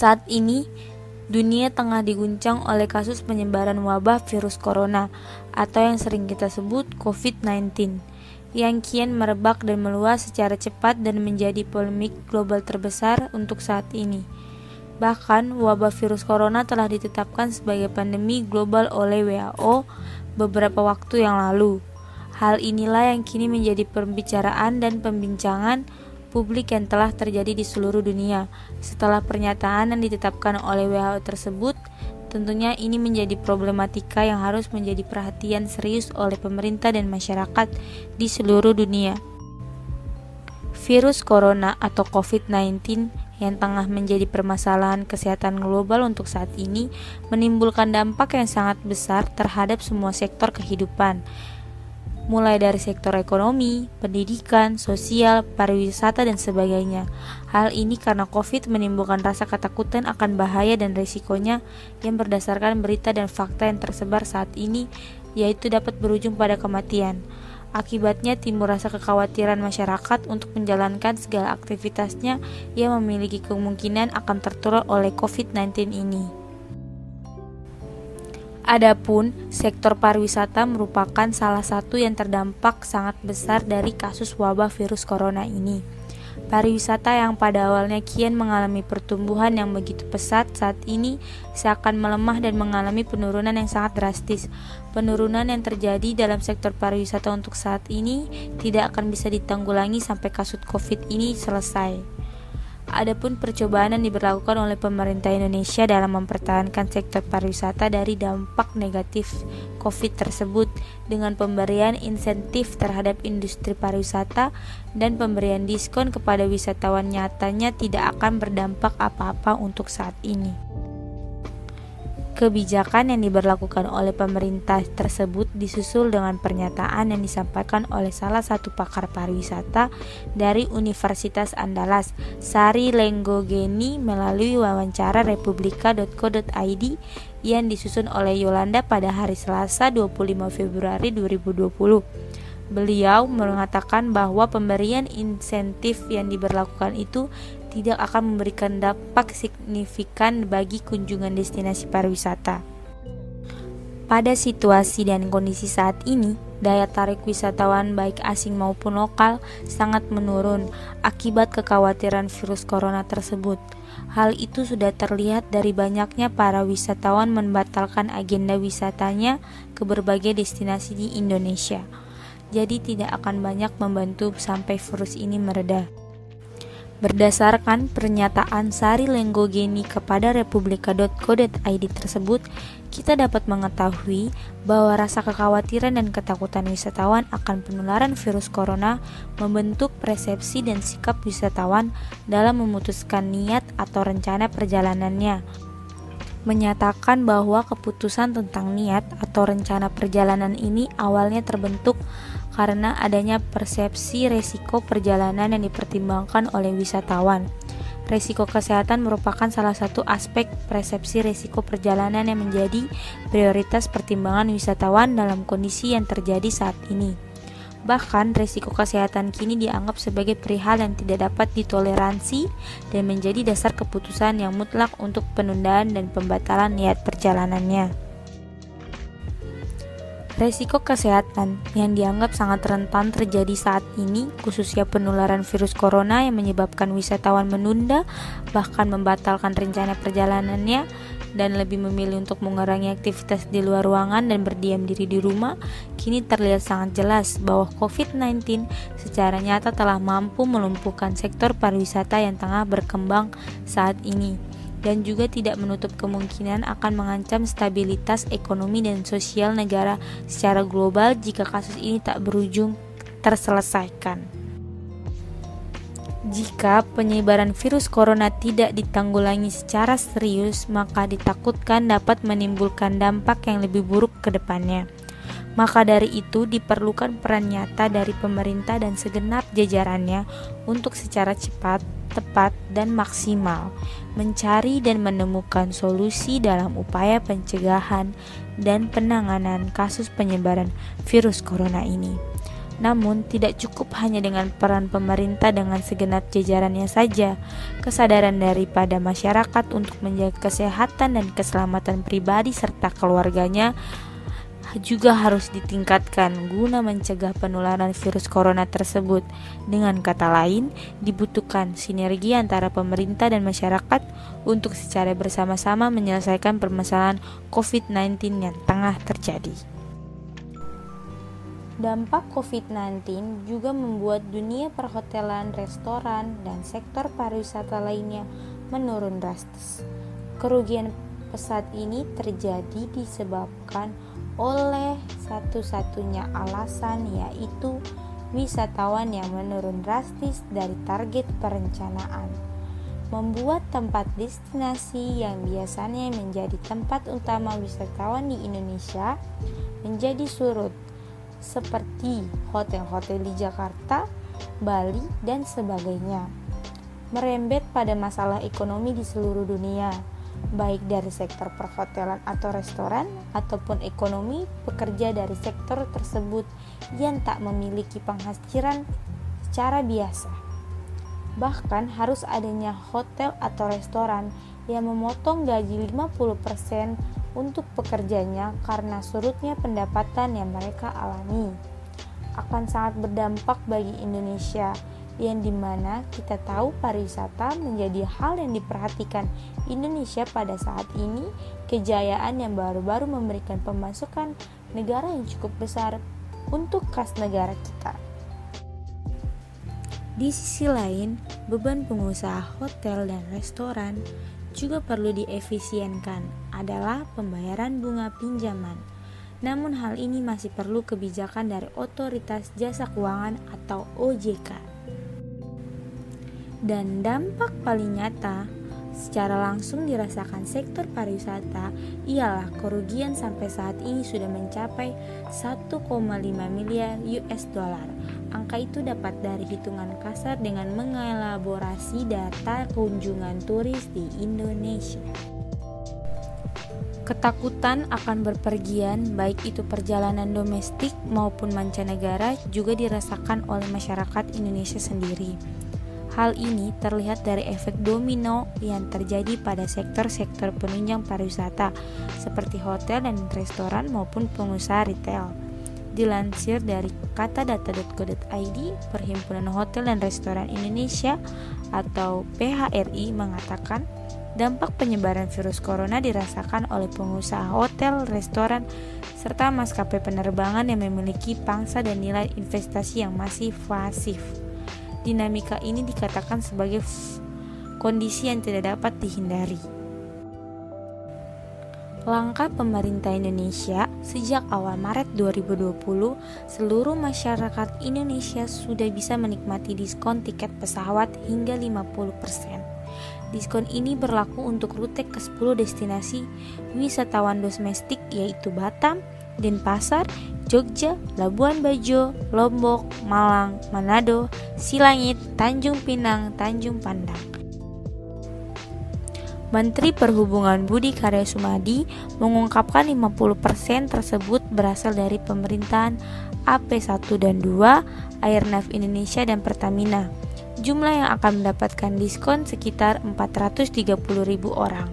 Saat ini, dunia tengah diguncang oleh kasus penyebaran wabah virus corona atau yang sering kita sebut COVID-19 yang kian merebak dan meluas secara cepat dan menjadi polemik global terbesar untuk saat ini. Bahkan, wabah virus corona telah ditetapkan sebagai pandemi global oleh WHO beberapa waktu yang lalu. Hal inilah yang kini menjadi pembicaraan dan pembincangan publik yang telah terjadi di seluruh dunia. Setelah pernyataan yang ditetapkan oleh WHO tersebut, tentunya ini menjadi problematika yang harus menjadi perhatian serius oleh pemerintah dan masyarakat di seluruh dunia. Virus corona atau COVID-19 yang tengah menjadi permasalahan kesehatan global untuk saat ini menimbulkan dampak yang sangat besar terhadap semua sektor kehidupan mulai dari sektor ekonomi, pendidikan, sosial, pariwisata, dan sebagainya. Hal ini karena COVID menimbulkan rasa ketakutan akan bahaya dan risikonya yang berdasarkan berita dan fakta yang tersebar saat ini, yaitu dapat berujung pada kematian. Akibatnya timbul rasa kekhawatiran masyarakat untuk menjalankan segala aktivitasnya yang memiliki kemungkinan akan tertular oleh COVID-19 ini. Adapun sektor pariwisata merupakan salah satu yang terdampak sangat besar dari kasus wabah virus corona ini. Pariwisata yang pada awalnya kian mengalami pertumbuhan yang begitu pesat saat ini seakan melemah dan mengalami penurunan yang sangat drastis. Penurunan yang terjadi dalam sektor pariwisata untuk saat ini tidak akan bisa ditanggulangi sampai kasus Covid ini selesai. Adapun percobaan yang diberlakukan oleh pemerintah Indonesia dalam mempertahankan sektor pariwisata dari dampak negatif COVID tersebut dengan pemberian insentif terhadap industri pariwisata dan pemberian diskon kepada wisatawan nyatanya tidak akan berdampak apa-apa untuk saat ini. Kebijakan yang diberlakukan oleh pemerintah tersebut disusul dengan pernyataan yang disampaikan oleh salah satu pakar pariwisata dari Universitas Andalas, Sari Lenggogeni melalui wawancara republika.co.id yang disusun oleh Yolanda pada hari Selasa 25 Februari 2020. Beliau mengatakan bahwa pemberian insentif yang diberlakukan itu tidak akan memberikan dampak signifikan bagi kunjungan destinasi pariwisata. Pada situasi dan kondisi saat ini, daya tarik wisatawan baik asing maupun lokal sangat menurun akibat kekhawatiran virus corona tersebut. Hal itu sudah terlihat dari banyaknya para wisatawan membatalkan agenda wisatanya ke berbagai destinasi di Indonesia. Jadi tidak akan banyak membantu sampai virus ini mereda. Berdasarkan pernyataan Sari Lenggogeni kepada republika.co.id tersebut, kita dapat mengetahui bahwa rasa kekhawatiran dan ketakutan wisatawan akan penularan virus corona membentuk persepsi dan sikap wisatawan dalam memutuskan niat atau rencana perjalanannya. Menyatakan bahwa keputusan tentang niat atau rencana perjalanan ini awalnya terbentuk karena adanya persepsi resiko perjalanan yang dipertimbangkan oleh wisatawan. Resiko kesehatan merupakan salah satu aspek persepsi resiko perjalanan yang menjadi prioritas pertimbangan wisatawan dalam kondisi yang terjadi saat ini. Bahkan, resiko kesehatan kini dianggap sebagai perihal yang tidak dapat ditoleransi dan menjadi dasar keputusan yang mutlak untuk penundaan dan pembatalan niat perjalanannya. Resiko kesehatan yang dianggap sangat rentan terjadi saat ini, khususnya penularan virus corona yang menyebabkan wisatawan menunda, bahkan membatalkan rencana perjalanannya, dan lebih memilih untuk mengurangi aktivitas di luar ruangan dan berdiam diri di rumah, kini terlihat sangat jelas bahwa COVID-19 secara nyata telah mampu melumpuhkan sektor pariwisata yang tengah berkembang saat ini dan juga tidak menutup kemungkinan akan mengancam stabilitas ekonomi dan sosial negara secara global jika kasus ini tak berujung terselesaikan. Jika penyebaran virus corona tidak ditanggulangi secara serius, maka ditakutkan dapat menimbulkan dampak yang lebih buruk ke depannya. Maka dari itu diperlukan peran nyata dari pemerintah dan segenap jajarannya untuk secara cepat, tepat, dan maksimal mencari dan menemukan solusi dalam upaya pencegahan dan penanganan kasus penyebaran virus corona ini. Namun, tidak cukup hanya dengan peran pemerintah dengan segenap jajarannya saja. Kesadaran daripada masyarakat untuk menjaga kesehatan dan keselamatan pribadi serta keluarganya juga harus ditingkatkan guna mencegah penularan virus corona tersebut. Dengan kata lain, dibutuhkan sinergi antara pemerintah dan masyarakat untuk secara bersama-sama menyelesaikan permasalahan COVID-19 yang tengah terjadi. Dampak COVID-19 juga membuat dunia perhotelan, restoran, dan sektor pariwisata lainnya menurun drastis. Kerugian pesat ini terjadi disebabkan oleh satu-satunya alasan yaitu wisatawan yang menurun drastis dari target perencanaan membuat tempat destinasi yang biasanya menjadi tempat utama wisatawan di Indonesia menjadi surut seperti hotel-hotel di Jakarta, Bali, dan sebagainya. Merembet pada masalah ekonomi di seluruh dunia baik dari sektor perhotelan atau restoran ataupun ekonomi pekerja dari sektor tersebut yang tak memiliki penghasilan secara biasa. Bahkan harus adanya hotel atau restoran yang memotong gaji 50% untuk pekerjanya karena surutnya pendapatan yang mereka alami. Akan sangat berdampak bagi Indonesia yang di mana kita tahu pariwisata menjadi hal yang diperhatikan Indonesia pada saat ini kejayaan yang baru-baru memberikan pemasukan negara yang cukup besar untuk kas negara kita. Di sisi lain, beban pengusaha hotel dan restoran juga perlu diefisienkan adalah pembayaran bunga pinjaman. Namun hal ini masih perlu kebijakan dari Otoritas Jasa Keuangan atau OJK dan dampak paling nyata secara langsung dirasakan sektor pariwisata ialah kerugian sampai saat ini sudah mencapai 1,5 miliar US dollar. Angka itu dapat dari hitungan kasar dengan mengelaborasi data kunjungan turis di Indonesia. Ketakutan akan berpergian, baik itu perjalanan domestik maupun mancanegara, juga dirasakan oleh masyarakat Indonesia sendiri. Hal ini terlihat dari efek domino yang terjadi pada sektor-sektor penunjang pariwisata seperti hotel dan restoran maupun pengusaha retail. Dilansir dari katadata.co.id, Perhimpunan Hotel dan Restoran Indonesia atau PHRI mengatakan dampak penyebaran virus corona dirasakan oleh pengusaha hotel, restoran, serta maskapai penerbangan yang memiliki pangsa dan nilai investasi yang masih pasif. Dinamika ini dikatakan sebagai kondisi yang tidak dapat dihindari. Langkah pemerintah Indonesia sejak awal Maret 2020, seluruh masyarakat Indonesia sudah bisa menikmati diskon tiket pesawat hingga 50%. Diskon ini berlaku untuk rute ke 10 destinasi wisatawan domestik yaitu Batam, Denpasar, Jogja, Labuan Bajo, Lombok, Malang, Manado, Silangit, Tanjung Pinang, Tanjung Pandang. Menteri Perhubungan Budi Karya Sumadi mengungkapkan 50% tersebut berasal dari pemerintahan AP1 dan 2, Airnav Indonesia dan Pertamina. Jumlah yang akan mendapatkan diskon sekitar 430.000 orang.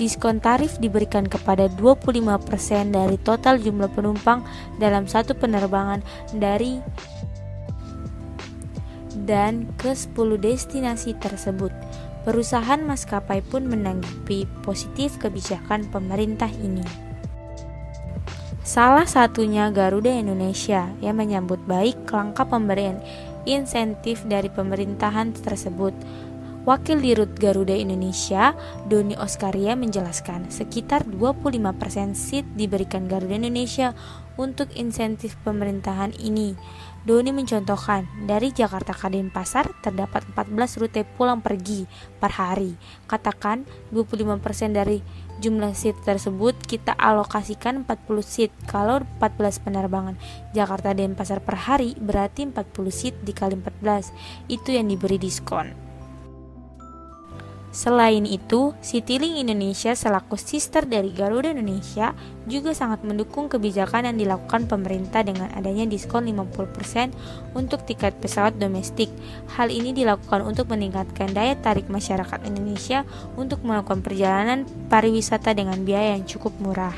Diskon tarif diberikan kepada 25% dari total jumlah penumpang dalam satu penerbangan dari dan ke 10 destinasi tersebut. Perusahaan maskapai pun menanggapi positif kebijakan pemerintah ini. Salah satunya Garuda Indonesia yang menyambut baik langkah pemberian insentif dari pemerintahan tersebut Wakil Dirut Garuda Indonesia, Doni Oskaria menjelaskan, sekitar 25% seat diberikan Garuda Indonesia untuk insentif pemerintahan ini. Doni mencontohkan, dari Jakarta ke Denpasar terdapat 14 rute pulang pergi per hari. Katakan 25% dari jumlah seat tersebut kita alokasikan 40 seat. Kalau 14 penerbangan Jakarta Denpasar per hari berarti 40 seat dikali 14. Itu yang diberi diskon. Selain itu, Citylink Indonesia selaku sister dari Garuda Indonesia juga sangat mendukung kebijakan yang dilakukan pemerintah dengan adanya diskon 50% untuk tiket pesawat domestik. Hal ini dilakukan untuk meningkatkan daya tarik masyarakat Indonesia untuk melakukan perjalanan pariwisata dengan biaya yang cukup murah.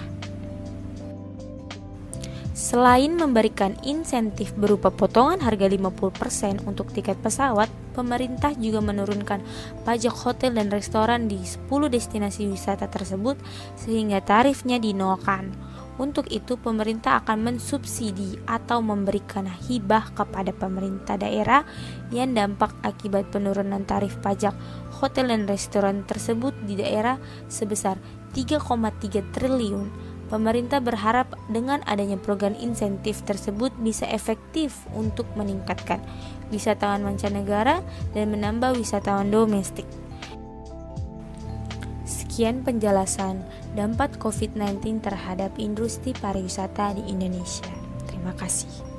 Selain memberikan insentif berupa potongan harga 50% untuk tiket pesawat, pemerintah juga menurunkan pajak hotel dan restoran di 10 destinasi wisata tersebut sehingga tarifnya dinolkan. Untuk itu, pemerintah akan mensubsidi atau memberikan hibah kepada pemerintah daerah yang dampak akibat penurunan tarif pajak hotel dan restoran tersebut di daerah sebesar 3,3 triliun Pemerintah berharap dengan adanya program insentif tersebut bisa efektif untuk meningkatkan wisatawan mancanegara dan menambah wisatawan domestik. Sekian penjelasan dampak COVID-19 terhadap industri pariwisata di Indonesia. Terima kasih.